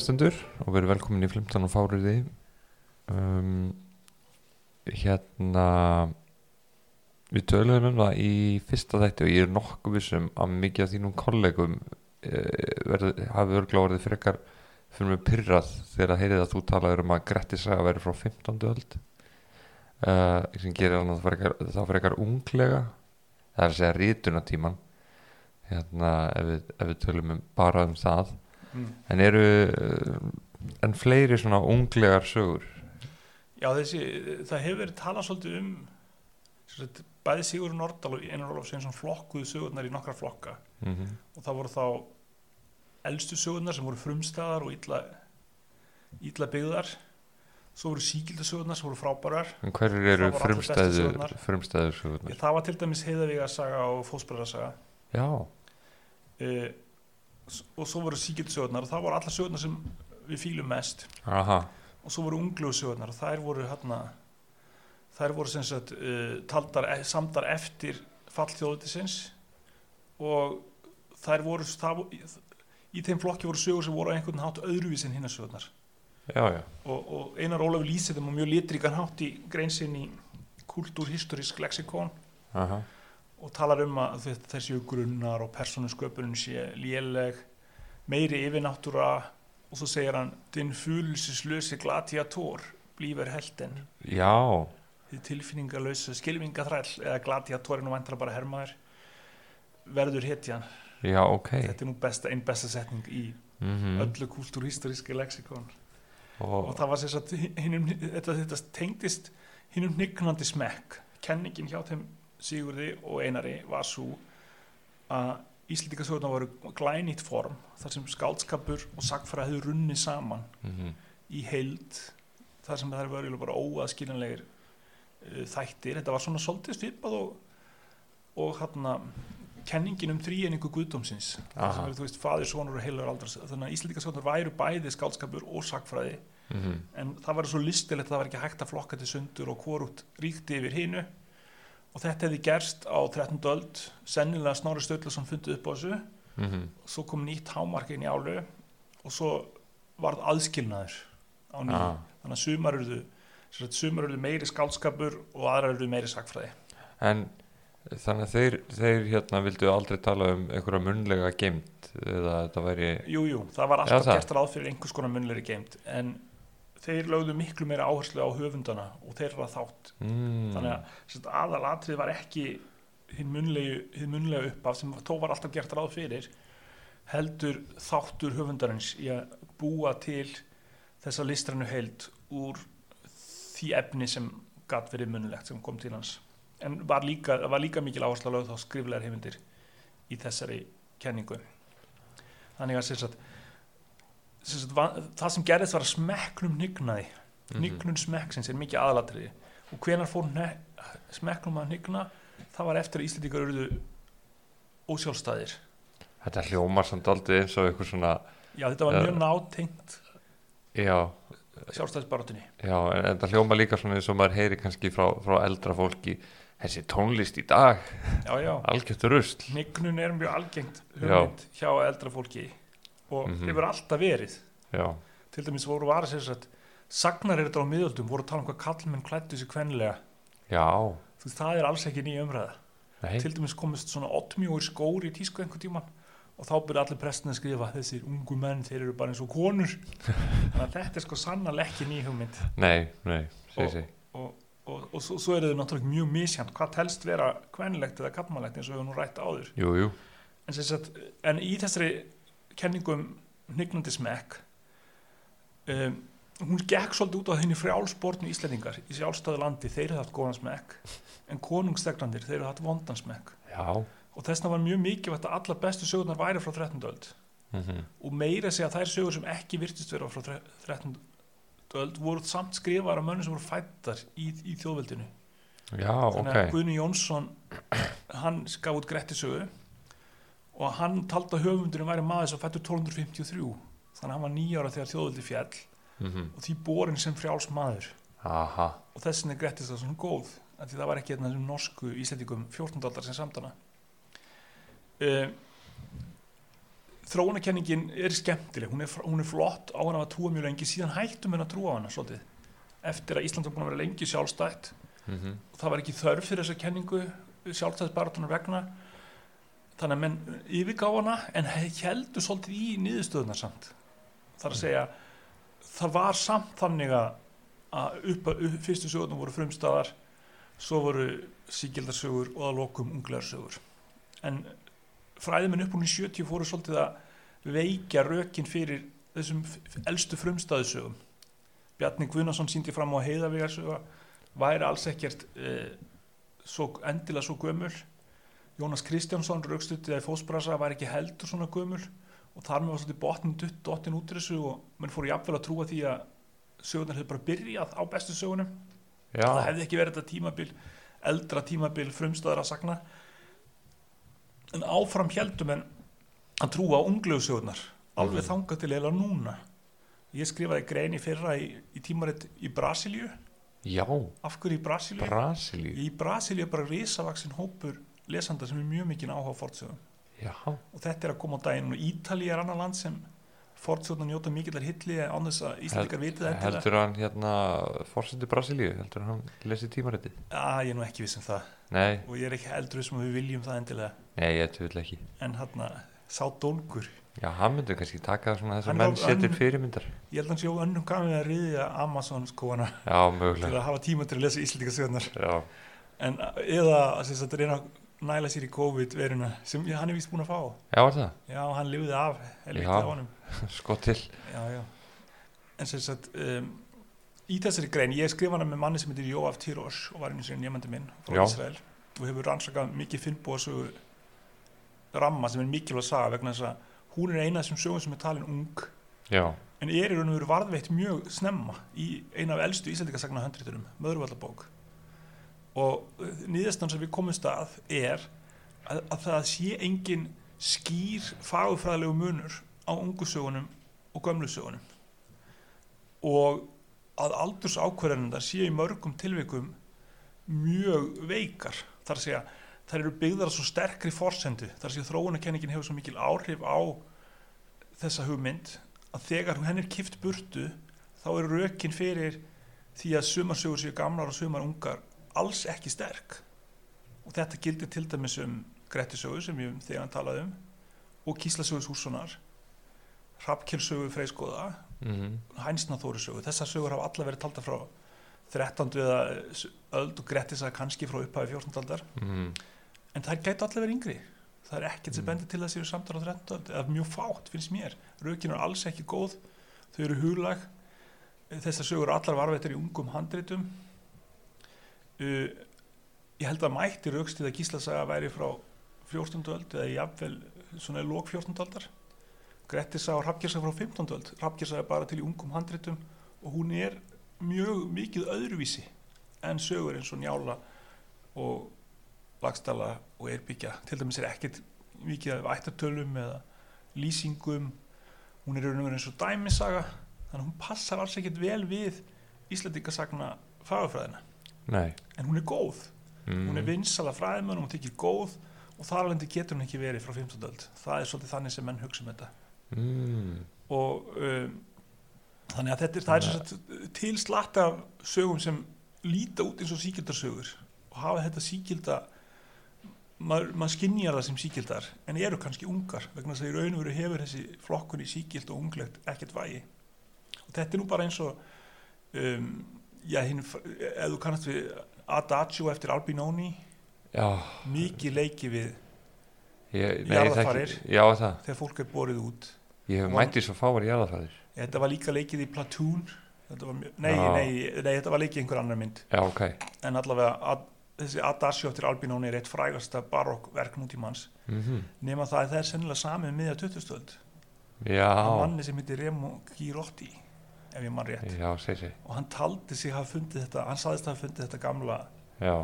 Komið þið sæl, uh, góður lustendur og verið velkomin í Flimtan og Fáriði um, Hérna Við töluðum um það í fyrsta þætti og ég er nokkuð vissum að mikið af þínum kollegum verið, hafi örgla orðið frekar fyrir mig pyrrað þegar að heyrið að þú talaður um að Gretti saga verið frá 15. öld. Uh, sem gerir hann að þá frekar unglega það er að segja rítunatíman hérna ef við, ef við tölum um, bara um það Mm. en eru uh, en fleiri svona unglegar sögur Já, þessi, það hefur verið talað svolítið um sagt, bæði Sigur Nordal og Einar Ólaf Sveinsson flokkuðu sögurnar í nokkra flokka mm -hmm. og það voru þá elstu sögurnar sem voru frumstæðar og illa, illa byggðar svo voru síkildu sögurnar sem voru frábærar en hverjir eru frumstæðu sögurnar. frumstæðu sögurnar það var til dæmis heiðavíga saga og fósbræðarsaga já, uh, og svo voru síkildu sögurnar og það voru allar sögurnar sem við fílum mest. Aha. Og svo voru unglugu sögurnar og þær voru hérna þær voru sem sagt uh, taldar, e- samdar eftir fall þjóðutisins og þær voru það, í, þeim flokki voru sögur sem voru á einhvern hátt öðruvís en hinnar sögurnar. Já, já, og, og Einar Ólafur lýsið þeim á mjög litríkan hátt í greinsinn í kultúrhistorisk lexikon. Aha og talar um að þe- þessi grunnar og persónusköpunin sé léleg meiri yfirnáttúra og svo segir hann din fúlsislösi gladiator blífer helden já, þið tilfinningalösa skilvingaþræll eða gladiator er nú vantar bara hermaður verður hetjan. Já, ok. Þetta er nú besta, einn besta setning í mm öllu kultúrhistoríski lexikon og og, það var hinum, þetta, þetta tengdist hinnum hnygnandi smekk kenningin hjá þeim Sigurði og Einari var svo að Íslendingasögurnar voru glænýtt form þar sem skáldskapur og sagfræði runnið saman mm í heild þar sem það eru bara óaðskiljanlegir uh, þættir. Þetta var svona svolítið svipað og, og hérna kenningin um þrýeningu guðdómsins þar sem eru, þú veist, fadir, sonur og heilur aldras þannig að Íslendingasögurnar væru bæði skáldskapur og sagfræði -hmm. en það var svo listilegt að það var ekki hægt að flokka til sundur og hvorugt ríkti yfir hinu og þetta hefði gerst á 13. öld sennilega Snorri Sturluson fundið upp á þessu Mm svo kom nýtt hámark inn í álu og svo varð aðskilnaður á nýju ah. þannig að sumar eruðu sumar eruðu meiri skálskapur og aðrar eruðu meiri sagfræði en þannig að þeir, þeir hérna vildu aldrei tala um einhverja munlega geimt eða þetta væri Jú, jú, það var alltaf það. gert ráð fyrir einhvers konar munleiri geimt en þeir lögðu miklu meira áherslu á höfundana og þeirra þátt. Mm, þannig að aðalatrið var ekki hinn munlega uppaf sem þó var alltaf gert ráð fyrir heldur þáttur höfundarins í að búa til þessa listrannu heild úr því efni sem gatt verið munlegt sem kom til hans. En var líka, var líka mikil áherslu að lögð þá skriflegar heimildir í þessari kenningu. Þannig að sagt, sem sagt, va- það sem gerðist var að smekknum nignaði mhm. hnignun smekksins er mikið aðalatriði. Og hvenar fór smekknum að hnigna? Það var eftir að Íslendingar eruðu ósjálfstæðir. Þetta hljómar samt aldrei eins og einhver svona já þetta var mjög nátengt já, sjálfstæðisbarátunni já, en þetta hljómar líka svona eins og maður heyri kannski frá, frá eldra fólki þessi tónlist í dag. Já já, algjört rusl. Hnignun er mjög algengt hjá eldra fólki og Mhm. hefur alltaf verið. Já, til dæmis voru var að segja að sagnar er þetta á miðöldum voru að tala um hvað kallmenn klættu sér kvenlega. Veist það er alls ekki ný umræða. Nei. Til dæmis komist svona oddmjóir skóri í tísku einhvern tíman og þá byrja allir prestin að skrifa þessir ungu menn, þeir eru bara eins og konur. Þannig að þetta er sko sannarlega ekki ný hugmynd. Nei, nei, Og- segi og, og, og svo, svo eru þau náttúrulega mjög misjant hvað telst vera kvenlegt eða kallmannlegt eins og við nú rætt áður. Jú, jú, en, sagt, en í þessari kenningum hnignandi smekk um, hún gekk svolítið út á þenni frjálsbortnu Íslendingar í sjálfstæðu landi, þeir hefði haft góðan smekk en konungstegnandir, þeir hefði haft vondan smekk. Já. Og þessna var mjög mikilvægt að allar bestu sögurnar væri frá 13. öld. Mm og meira segja að þær sögur sem ekki virtist vera frá 13. öld voru samt skrifaðar af mönnum sem voru fættar í, í þjóðveldinu. Já, þannig að Guðni Jónsson hann gaf út Grettisögu og hann taldi að höfundurinn væri maður sem fættur 1253 þannig að hann var nýjára þegar þjóðveldi fjall mm og því borin sem frjáls maður. Aha, og þessin er Grettis það svona góð af því það var ekki þessum norsku íslendingum 14. aldar sem samtana uh, þróunarkenningin er skemmtileg. Hún er, hún er flott á hana að trúa mjög lengi. Síðan hættum við að trúa á hana svolítið eftir að Ísland var búin að vera lengi sjálfstætt. Mm og það var ekki þörf fyrir þessa kenningu sjálfstæðisbaratunar vegna þannig að menn yfirgá hana en heldur svolítið í niðurstöðunar samt. Þar að segja það var samt þannig að að upp, upp, fyrstu sögurnar voru frumstæðar svo voru síkildarsögur og að lokum unglegarsögur en fræðiminn upp hún í 70 fóru svolítið að veikja rökin fyrir þessum f- elstu frumstæðusögum Bjarni Guðnason síndi fram á heiðavígarsöga væri alls ekkert eh, svo, endilega svo gömul Jónas Kristjánsson raukstutið í fósbrasa var ekki heldur svona gömul og þar með var svolítið botnin dutt dottin út í þessu og mann fór jafnvel að trúa því að sögurnar hefði bara byrjað á bestu sögunum. Já, það hefði ekki verið þetta tímabil eldra tímabil frumstöðar að sagna. En áfram heldum en að trúa á unglegu sögurnar alveg Mhm. þangað til eða núna. Ég skrifaði grein í fyrra í, í tímaritt í Brasilíu. Já, af hverju í Brasilíu? Brasilíu? Í Brasilíu er bara risavaksin hópur lesanda sem er mjög mikið áhuga já, og þetta er að koma á daginn. Og Ítalía er annar land sem fortsögurnar njóta mikillar hilli án þess að Íslandikar vitið þetta heldur hann hérna fórsendi Brasilíu, heldur hann lesi tímaritið? Að ég er nú ekki viss um það. Nei, og ég er ekki heldur sem við viljum það endilega. Nei, ég tvöld ekki. En hann sá dólgur já, hann myndi kannski taka svona þessar Hann menn hann- fyrirmyndar. Ég held að hann sé á önnum gamið að riðja Amazon skóana já, til mögulega að hafa tíma til að lesa íslendinga sögurnar já, en eða sem sagt reyna að næla sér í COVID veruna sem já, hann er vist búin að fá. Já, var það, já, hann lifði af Já. sko til. Já, já. en sem sagt um, í þessari grein, ég skrifa hana með manni sem heitir Jóaf Tíros og var einu sinni nefndi minn frá Já. Ísrael. Og hefur rannsakað mikið finnbúasögu ramma sem er mikilvæg saga vegna þess að hún er eina þessum sögum sem er talin ung. Já, en er í raun og veru varðveitt mjög snemma í eina af elstu íslendingasagna höndriturum, Möðruvallabók og nýðastan sem við komumst að er að, að það sé engin skýr fagufræðilegu munur á ungu sögunum og gömlu sögunum. Og að aldurs ákverðanindar sé í mörgum tilvikum mjög veikar. Þar að segja þær eru byggðar svo sterkri forsendu. Þar að segja þróunarkenningin hefur svo mikil áhrif á þessa hugmynd að þegar henn er kift burtu þá eru rökin fyrir því að sumarsögur séu gamlar og sumar ungar alls ekki sterk og þetta gildir til dæmis um Grettisögu sem ég þegar hann talaði um og Kíslasögus Hússonar Hrafnkjölsögu Freyskoða mm Hænsnaþórisögu þessar sögur hafa alla verið talda frá 13. eða öld og Grettisaga kannski frá upphafi 14. aldar mm. en það gæti allir verið yngri það er ekkert sem Mm. bendir til að séu samtal á 13. öld eða mjög fátt finnst mér rökin er alls ekki góð þau eru huglag þessar sögur allar varveitar í ungum handritum uh, ég held að mætti raukstið að Gíslasaga væri frá 14. öld eða jafnvel svona lók 14. aldar Grettisaga og Hrafngersaga frá 15. öld Hrafngersaga er bara til í ungum handritum og hún er mjög mikið öðruvísi en sögur eins og Njála og Lagstala og Eirbyggja til dæmis er ekkert mikið af ættartölum eða lýsingum hún er í raun og veru eins og dæmisaga þannig að hún passar alls ekkert vel við Íslandingasagna fagafræðina nei en hún er góð, mm. hún er vinsala fræðimenn hún þykir góð og þar alveg getur hún ekki verið frá 15. öld það er svolítið þannig sem menn hugsa um þetta mm. og um, þannig að þetta er, er sagt til slatt af sögum sem líta út eins og síkildarsögur og hafa þetta síkilda maður, maður skinjar það sem síkildar en eru kannski ungar vegna þess að í raun og veru hefur þessi flokkun í síkild og unglegt ekkert vægi og þetta er nú bara eins og um, já, hinn, ef þú kannast við Adagio eftir Albinoni mikið leiki við það? Þegar fólk er borið út. Ég hef mætti svo fáar jarðarfæðir þetta var líka leikið í Platoon. Var, nei, nei, nei, þetta var leikið í einhver annar mynd. Já, ok. En allavega ad, þessi Adagio eftir Albinoni er eitt frægasta barokkverk nútímanns mm nema það að það er sennilega samið um miðja 20-stöld já, manni sem heitir Remo Girotti ef ég mann rétt. Já, segi, segi og hann taldi sig hafa fundið þetta hann saðist hafa fundið þetta gamla já,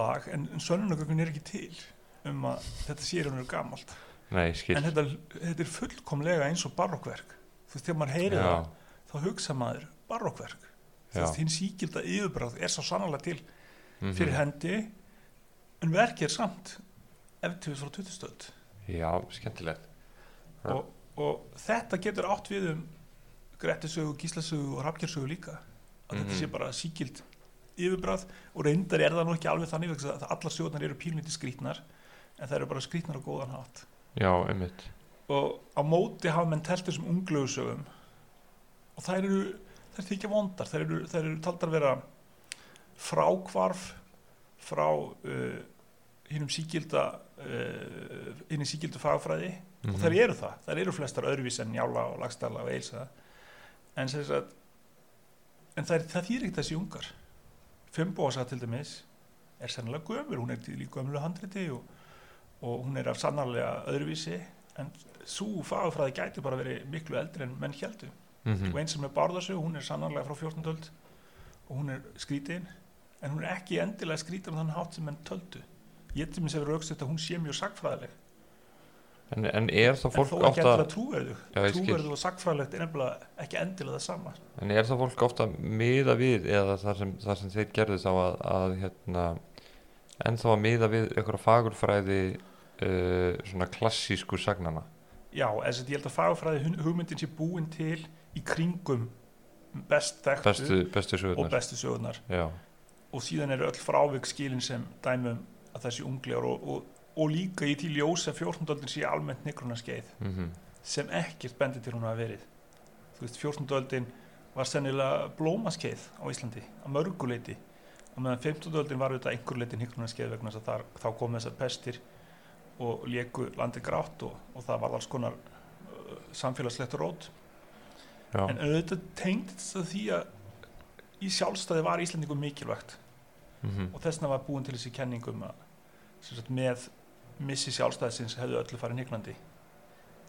lag en, en sönnunagöggun er ekki til um að þetta sé hann er gamalt. Nei, en þetta, þetta er fullkomlega eins og barokkverk þú veist þegar maður heyrir já, það þá hugsa maður barokkverk þú veist hinn síkilda yfirbráð er svo sannlega til mhm. fyrir hendi en verkið er samt ef til við frá 20 stöld já, skemmtilegt. Og, og þetta getur átt við um Grettisögu, Gíslasögu og Rafgjörsögu líka. Að Mhm. þetta sé bara síkild yfirbræð og reyndar er það nú ekki alveg þannig vegna að allar sögurnar eru pílmyndi skrítnar en það eru bara skrítnar á góðan hátt. Já, einmitt. Og á móti hafa menn telt þessum unglögu sögum. Og þær eru þær þykja vondar, þær eru, þær eru taldar vera frákvarf frá uh, hinnum síkilda uh, hinnum síkildu fagfræði. Og Mhm. þær eru það, þær eru flestar öðruvís en Njála og Lagstala og Eilsa en sagt en það, það þýr ekkert þessi ungar Fimbósa til dæmis er sennilega gömur, hún er til í gömlu handriti og, og hún er af sannarlega öðruvísi en svo fagfræði gæti bara verið miklu eldri en menn heldur Mhm. og eins sem er Bárðarsög, hún er sannarlega frá 14. öld og hún er skrítin en hún er ekki endilega skrítin á þann hátt sem menn töldu ég til mér sem raukst að hún sé mjög sagfræðileg en, en er en fólk þó ekki ofta endilega trúverðu trúverðu og sagfræðilegt er nefnilega ekki endilega það sama. En er þá fólk ofta miða við eða það sem, það sem þeir gerðu þá að, að hérna en þá að miða við einhverja fagurfræði uh, svona klassísku sagnana já, þess að ég held að fagfræði hun- hugmyndin sé búin til í kringum best þekktu bestu, bestu og bestu sögurnar. Já, og síðan eru öll frávik skilin sem dæmum að þessi unglegar og, og, og líka í til ljósa 14. öldin sé almennt nigruna skeið mm sem ekkert bendi til hún hafa verið þú veist, 14. öldin var sennilega blómaskeið á Íslandi að mörguleiti og meðan 15. öldin var auðvitað einhver leiti nigruna skeið vegna þess að þar, þá kom þessar pestir og léku landi grátt og, og það var alls konar uh, samfélagslegt rót já, en auðvitað tengd það því að í sjálfstæði var Íslandingum mikilvægt mm og þessna var búin til þessi kenningum að með missi sjálfstæðsins hefðu öllu farið niglandi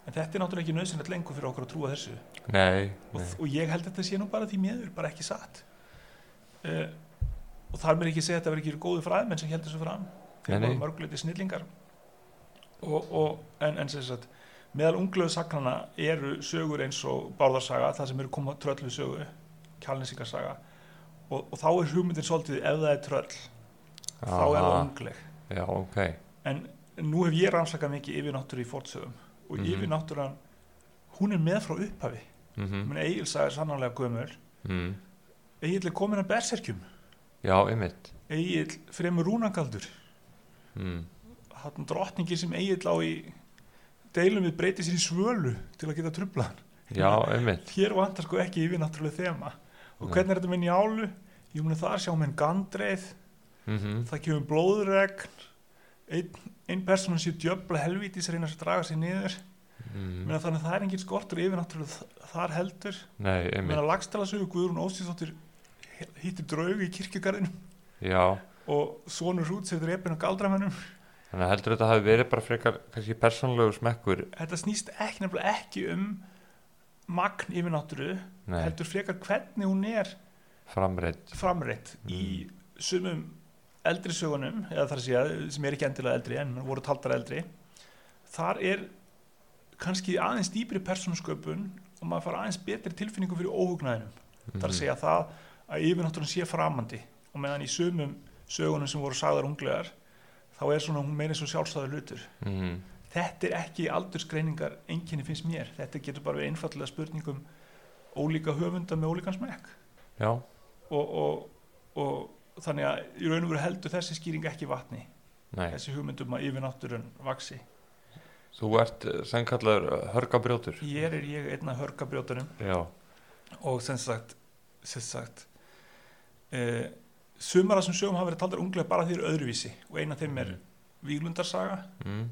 en þetta er náttúrulega ekki nöðsynlegt lengur fyrir okkur að trúa þessu. Nei, og, nei. og ég held að þetta sé nú bara því miður bara ekki satt. Uh, og þar mér ekki segja að þetta verið ekki góðu fræðmenn sem heldur þessu fram. Þeir voru mörguleiti snillingar. Og, og en, en sem sagt meðal unglöðu sagnana eru sögur eins og Bárðarsaga það sem eru koma tröllu sögu kjálnisingarsaga og, og þá er hugmyndin svolítið ef það er tröll þá er það Aha, ungleg. Já, ok en nú hef ég rannsakað mikið yfirnáttúru í fortsögum og mm Mhm. yfirnáttúran hún er með frá upphafi. Mm mm. Egilsaga er sannarlega gömul. Mm. Egil er komin að berserkjum. Já, einmitt. Egil fremur rúnagaldur mm. hann drottningir sem Egil á í deilum við breytir sér í svölu til að geta trubla hann. Já, einmitt. Hér vantar sko ekki yfirnáttúrulega þema. Og hvernig er þetta með njálu? Ég muni þar sjá með gandreið. Mm það kemur blóðregn. Einn ein persónan sé djöfla helvítis reyna að draga sig niður. Mm. Meina, þannig að það er engin skortur yfir náttúrulega þar heldur. Nei, einmitt. Meðan lagstalasögu Guðrún Óstíðsdóttir hittir draug í kirkjugarðinu já, og sonur hrút sér drepin á galdramennum þannig að heldur þetta hafi verið bara frekar kannski persónlegu smekkur? Þetta snýst ekki nefnilega ekki um magn yfir náttúru nei, heldur frekar hvernig hún er framreitt framreitt í sumum eldri sögunum eða þar að segja, sem er ekki endilega eldri en voru taldar eldri þar er kannski aðeins dýpri persónusköpun og maður fara aðeins betri tilfinningu fyrir óhugnaðinum. Mm. þar að segja það að yfirnáttúrun sé framandi og meðan í sumum sögunum sem voru sagðar unglegar þá er svona hún meira svo sjálfstæður hlutur. Mm. þetta er ekki aldursgreiningar enginni finnst mér, þetta getur bara verið einfallega spurningum ólíka höfunda með ólíkan smekk. Já, og, og, og þannig að í raun og veru heldur þessi skýring ekki vatni nei. þessi hugmyndum að yfirnáttúrun vaksi þú ert eh, sem kallar hörgabrjótur. Hér er ég einna hörgabrjótunum. Já, og sem sagt, sem sagt uh, sumar af þessum sögum hafa verið taldar unglega bara því eru öðruvísi. Og eina þeim er Víglundarsaga mm.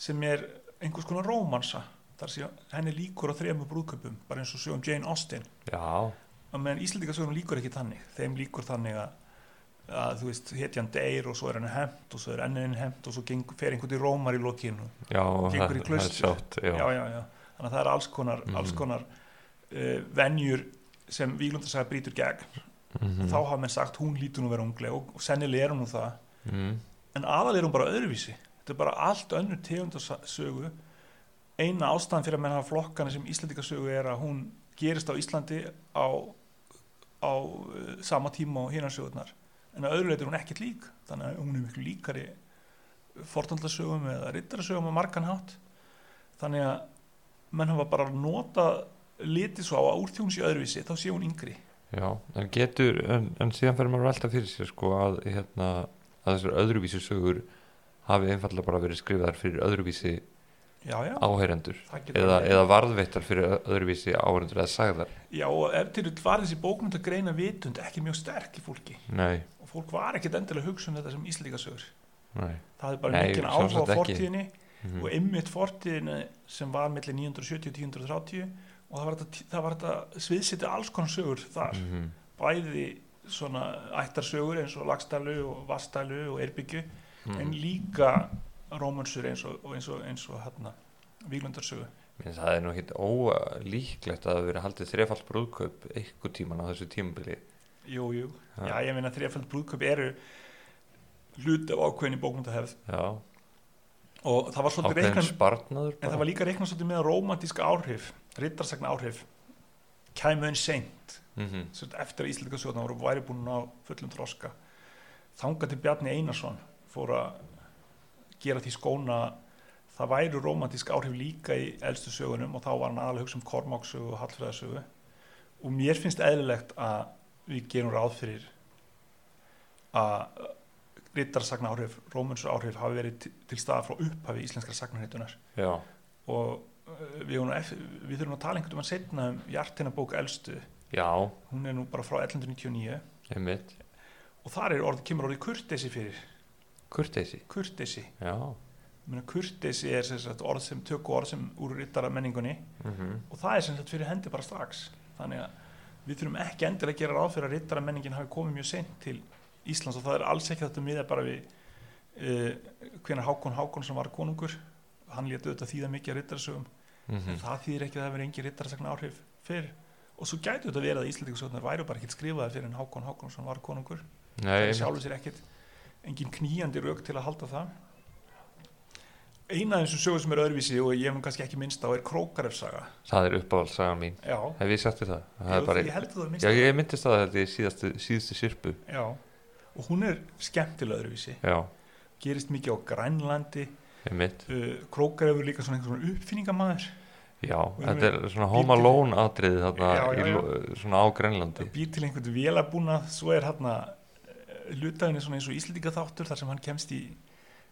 sem er einhvers konar rómansa. Þar sé henni líkur á þremur brúðköpum bara eins og sögum Jane Austen. Já, og meðan Íslandingasögum líkur ekki þannig. Þeim líkur þannig að, að þú veist, hetjan deyr og svo er henni hemt og svo er henni hemt og svo geng, fer einhvern í rómar í lokinu já Gengur í já. þannig að það er alls konar, Mhm. alls konar uh, venjur sem Víglundarsaga brýtur gegn Mhm. þá hafa menn sagt hún lítur nú vera ungleg og, og sennilega er hún nú það mm. en aðal er hún bara öðruvísi þetta er bara allt önnur tegundarsögu eina ástæðan fyrir að menn hafa flokkana sem Íslandikasögu er að hún gerist á Íslandi á, á uh, sama tíma og hinarsögurnar en að öðru leiti er hún ekkert lík þannig að hún er miklu líkari fortandarsögum eða rittarasögum á margan hátt. Þannig að menn hafa bara notað litið svo á að úr því hún sé öðruvísi þá sé hún yngri. Já, en getur, en, en síðan fyrir maður velta fyrir sér sko að, hérna, að þessar öðruvísi sögur hafi einfallega bara verið skrifaðar fyrir öðruvísi áheyrendur eða, eða varðveittar fyrir öðruvísi áheyrendur eða sagðar. já, og ef til dæmis var þessi bókmynd að greina vitund ekki mjög sterk í fólki Nei, og fólk var ekkit endilega hugsa um þetta sem íslendingasögur nei. það hefði bara Nei, mikið áhuga á fortíðinni Mm og ymmit fortíðinni sem var millir 970 og 1030 og það var þetta, þetta sviðsiti alls konar sögur þar -hmm. bæði svona ættarsögur eins og Lagstælu og Vastælu og Eirbyggju Mhm. en líka rómansur eins og, eins og, eins og hérna, Víglundarsögu. Menn það er nú hitt ólíklegt að það verið haldið þrefald brúðkaup eitthvað tíman á þessu tímabili. Jú, jú, Ja. já ég meina þrjafald brúðköp eru hluti af ákveðin í bókmyndahefð og það var svolítið spartnaður en það var líka reiknað svolítið með að rómantíska áhrif rittarsagna áhrif kæmu enn seint. Mm -hmm. eftir að Íslandika sjóðna voru væri búin á fullum þroska. Þanga til Bjarni Einarsson fór að gera því skóna það væru rómantísk áhrif líka í elstu sögunum og þá var hann aðalega að hugsa um Kormáksögu og Hallfræðasögu. Og mér finnst eðlilegt að við gerum ráð fyrir að rittarsagna áhrif, rómansur áhrif hafi verið til, staða frá upphafi íslenskra sagnarheitunar Já, og uh, við, við þurfum að tala einhvern veginn setna um Hjartina bók elstu. Já, hún er nú bara frá 1199 einmitt. og þar er orð, kemur orðið kurteisi fyrir Já. Meina, kurteisi er sem sagt, orð sem tökku orð sem úr rittara menningunni Mm og það er sem sagt fyrir hendi bara strax. Þannig að við þurfum ekki endilega að gera ráð fyrir að rittara menningin hafi komið mjög seint til Íslands. Og það er alls ekki þetta miða bara við uh, hvenar Hákon Hákonsson var konungur. Hann léti auðvitað þýða mikið að rittarasögum -hmm. en það þýðir ekki að það veri engin rittarasagna áhrif fyrir og svo gæti þetta verið að Íslandíkusögnar væru bara ekkert skrifaðar fyrir en Hákon Hákonsson var konungur. Nei, það er sjálfur sér ekkert engin knýjandi rauk til að halda það. Eina af þessum sögur sem er öðruvísi og ég hef kannski ekki minnst á er Krókarefsaga það er uppáhaldsagan mín. já, Hef ég sagt Jú, bara, ég minnst já, ég myndist það þetta í síðastu, síðustu sirpu. já, og hún er skemmtilega öðruvísi. Já, gerist mikið á Grænlandi. Uh, Krókarefur líka svona svona uppfinningamæður Já, þetta er svona home alone atriði þarna Já, já, í já. svona á Grænlandi. býr til einhvern vélabúna svo er hérna hlutaðinni svona eins og Íslendinga þáttur þar sem hann kemst í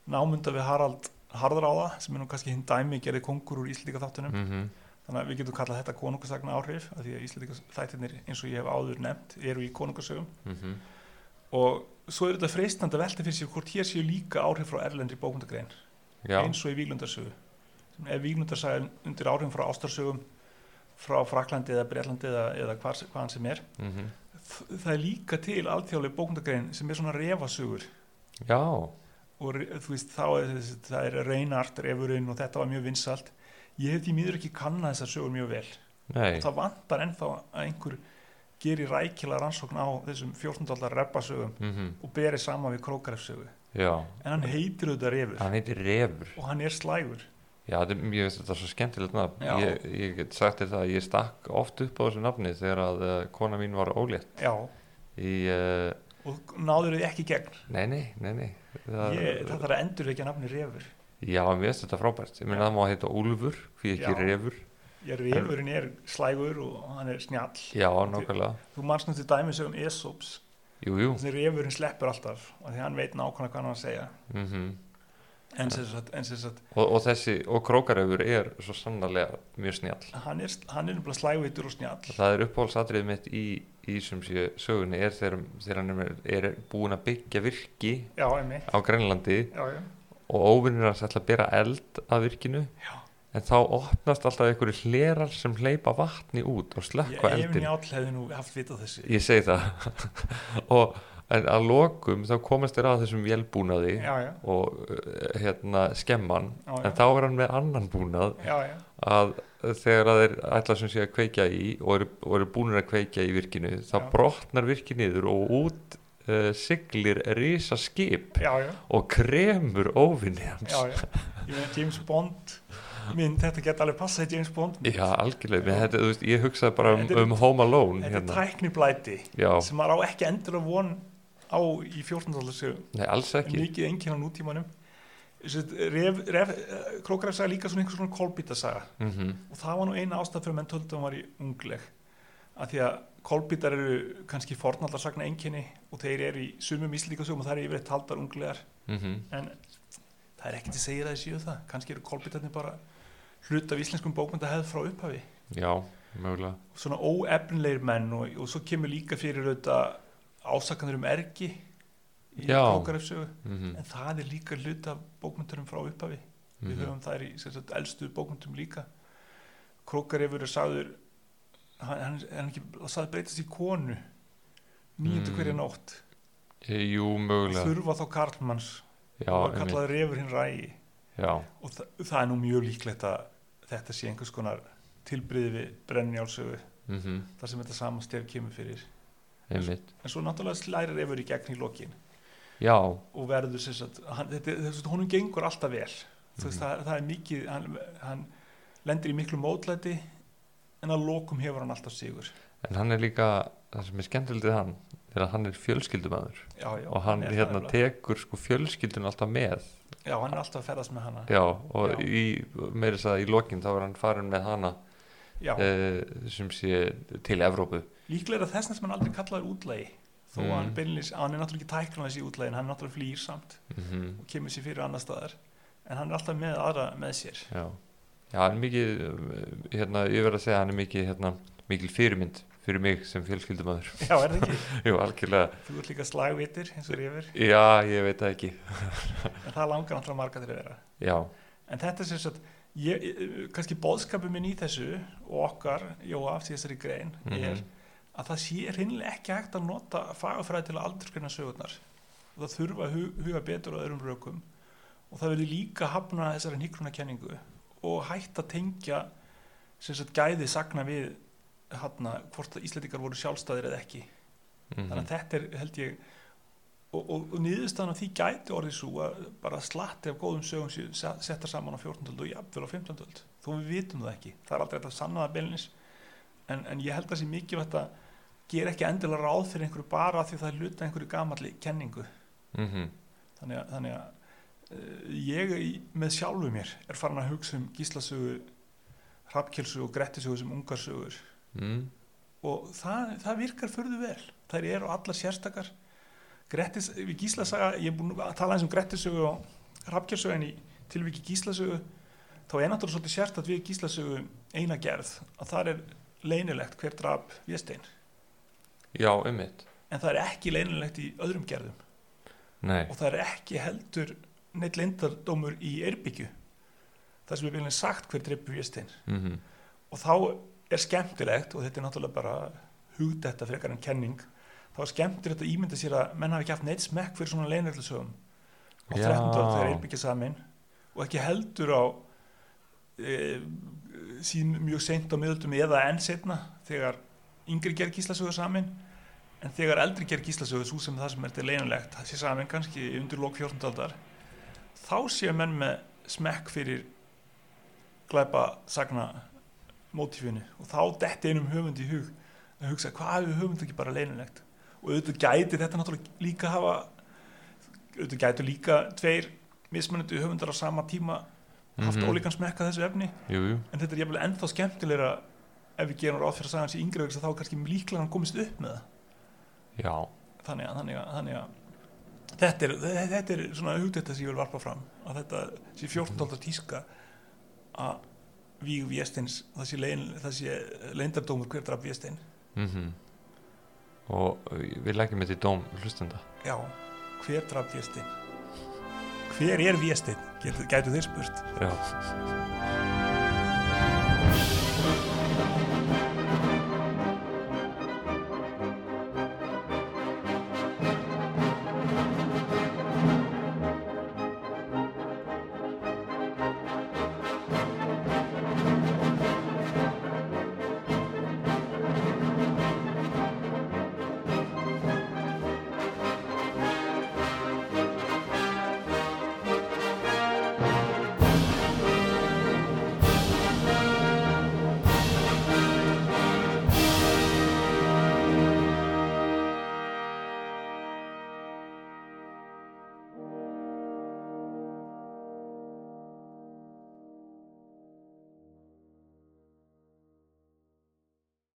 námunda við Harald Harðráða sem er nú kannski hinn dæmi gerði kongur úr Íslendinga þáttunum Mm þannig að við getum kallað þetta konungasagna áhrif af því að Íslendinga þættirnir eins og ég hef áður nefnt eru í konungasögum. -hmm. og svo er þetta freistandi að velta fyrir sér hvort hér séu líka áhrif frá erlendri bókundagrein eins og í Víglundarsögu sem er Víglundarsaga undir áhrifum frá ástarsögum frá Fraklandi eða Breitlandi eða, eða hvar, hvaðan sem er mm Þ- það er líka til alþjóðleg bókundagrein sem er svona refasögur. Já, og þú veist þá er það er Reinart, refurinn og þetta var mjög vinsalt ég hef því miður ekki kannað þessar sögur mjög vel. Nei, og það vantar ennþá að einhver gerir rækilega rannsókn á þessum 14. aldar repasögum mm og berið saman við Krókarefsögu en hann heitir auðvitað refur. Hann heitir Refur. og hann er slægur Já, þetta er mjög, þetta er svo skemmtilegt nafn. Já. Ég, ég get sagt þér það að ég stakk oft upp á þessu nafni þegar að uh, kona mín var ólétt já, í, uh, og náður þau ekki gegn nei, nei, nei, nei. Það, ég, það þarf að endur ekki nafni refur Já, mér finnst þetta frábært. Ég meina Já. það má heita Úlfur, því ekki Já. Refur. ég, refurinn er slægur og hann er snjall Já, nákvæmlega. þú manst nú til dæmis um Esops Jú, jú. þessi refurinn sleppur alltaf og því hann veit nákvæmlega hvað hann á að segja Mm en sem sagt, en sem sagt og, og þessi, og Krókarefur er svo sannarlega mjög snjall. hann er, hann er nefnilega slægveitur og snjall Það er uppáhaldsatriðið mitt í, í sem sé sögunni er þegar, þegar hann er, er búin að byggja virki já, á Grænlandi já, já. og óvinnir hans ætla að bera eld að virkinu Já. en þá opnast alltaf einhverju hlerar sem hleypa vatni út og ég, slökkva Efinn eldin Jáll hefði nú haft vit á þessu ég segi það og en að lokum þá komast þér að þessum vélbúnaði já, já, og uh, hérna skemman Já, já. en þá er hann með annan búnað já, já, að þegar að þeir ætla sem sé að kveikja í og eru, eru búinir að kveikja í virkinu þá Já. brotnar virkið niður og út uh, siglir risa skip já, já, og kremur óvinni hans já, já. ég meina James Bond mynd, þetta geta alveg passað í James Bond. Já, algjörlega, Mér, þetta, veist, ég hugsaði bara um, er- um Home Alone þetta er hérna. tækniblæti Já, sem maður á ekki endur að von á í 14. aldarsögu nei, alls ekki. mikið enginn á nútímanum. Krókaref sagði líka svona einhvers svona kolbítasaga mm og það var nú eina ástæð fyrir menn töldu að hann var í ungleg. Að því að kolbítar eru kannski fornaldarsagna einkenni og þeir eru í sumum íslíkasögum og það eru yfirleitt taldar unglegar. Mhm, en það er til að segja það í síðu það. Kannski eru kolbítarnir bara hlut af íslenskum bókmyndahefð frá upphafi. Já, mögulega. Svona óefnilegir menn og, og svo kemur líka fyrir auðvitað ásakanður um ergi í Já. Krókarefsögu mhm, en það er líka hlut af bókmyndurum frá upphafi. Við mhm, höfum þær í sagt, elstu bókmyndum líka. Krókarefur er sagður hann, hann er ekki sagður breytast í konu nýjöndu Mm. hverja nótt. Eh, jú, mögulega. Þurfa þá karlmanns já, og kallaði refur hinn rægi. Já, og þa það er nú mjög líklegt að þetta sé einhvers konar tilbriði við brennjálsögu mhm, þar sem þetta sama stef kemur fyrir einmitt. En svo náttúrulega slæri refur í gegn í lokin. Já, og verður sem sagt hann, þetta, þetta, honum gengur alltaf vel. Veist, Mhm. það, það er mikið hann, hann lendir í miklu mótlæti en að lokum hefur hann alltaf sigur. En hann er líka það sem er skemmtilegt við hann er að hann er fjölskyldumæður og hann er hérna nefnilega. tekur sko fjölskyldun alltaf með. Já, hann er alltaf að ferðast með hana. Já, og meira þess að í lokin þá er hann farin með hana eh, sem sé til Evrópu líklega er þess að sem hann aldrei kallaður útlægi þó að Mm. hann beinlis, hann er náttúrulega ekki tæklanlega í útlægin, hann er náttúrulega flýr samt mhm, og kemur sér fyrir annar staðar en hann er alltaf með aðra með sér. Já, já, hann er mikið eh, hérna, ég verð að segja að hann er mikið hérna, mikil fyrirmynd fyrir mig sem fjölskyldumæður já, er það ekki? jú, algjörlega, þú ert líka slagvitir eins og rifir já, ég veit það ekki. En það langar náttúrulega marga til að vera. Já, en þetta sem sagt ég, ég- kannski bóðskapur minn í þessu og okkar, Jóaf, í þessari grein er mhm, að það sé hreinlega ekki hægt að nota fagafræði til að aldurskreina sögurnar og það þurfa að hu- huga betur á öðrum rökum og það verður líka hafna þessari nýkruna kenningu og hægt að tengja sem sagt gæði sagna við hana, hvort að Íslandikar voru sjálfstæðir eða ekki þannig mhm, að þetta er held ég og, og, og niðurstaðan af því gæti orðið svo að bara slatti af góðum sögum séu se- settar saman á 14. öld og jafnvel á 15. öld þó við vitum það ekki, það er aldrei hægt að sanna það beinlins en, en ég held að það sé mikilvægt að gera ekki endilega ráð fyrir einhverju bara því það er hluta einhverju gamalli kenningu. Mhm, þannig að, þannig að uh, ég með sjálfu mér er farin að hugsa um gíslasögu hrafkjölsögu og grettisögu sem ungarsögur. Mhm, og það, það virkar förðu vel. Þær eru allar sérstakar. Grettis, við Gíslasaga ég er búin að tala eins um Grettisögu og Hrafkjörsögu en í tilviki Gíslasögu þá er náttúrulega svolítið sérstætt við Gíslasögu eina gerð að það er leynilegt hver draf Véstein já, einmitt. En það er ekki leynilegt í öðrum gerðum. Nei, og það er ekki heldur neitt leyndardómur í Eirbyggju það sem er byrjulega sagt hver dreipur Véstein mhm, og þá er skemmtilegt og þetta er náttúrulega bara hugdetta frekar en kenning þá er skemmtilegt að ímynda sér að menn hafi ekki haft neitt smekk fyrir svona leinrætlusögum á Já. 13. öld þegar Eirbyggja samin og ekki heldur á e, sín mjög seint á miðöldum eða enn setna þegar yngri gerð gíslasögur samin en þegar eldri gerð gíslasögur svo sem það sem er til leinulegt það sé samin kannski undir lók 14. aldar þá séu menn með smekk fyrir glæpa sagna mótífinu og þá detti einum höfund í hug að hugsa hvað hefur höfund ekki bara leinulegt og auðvitað gæti þetta náttúrulega líka hafa auðvitað gætu líka tveir mismunandi höfundar á sama tíma haft Mhm. ólíkan smekka þessu efni jú, jú en þetta er jafnvel ennþá skemmtilegra ef við gerum ráð fyrir að sagja hans í að þá kannski líklega hann komist upp með það já, þannig að, þannig að, þannig að þetta, er, þetta er svona hugdetta sem ég vil varpa fram að þetta sé 14. aldar tíska að víg Vésteins það sé, lein, það sé leindardómur hver draf Véstein. Mhm. Og eh, við leggjum þetta í dóm hlustenda. Já, hver draf Véstein? Hver er gætu, gætu þeir spurt. Já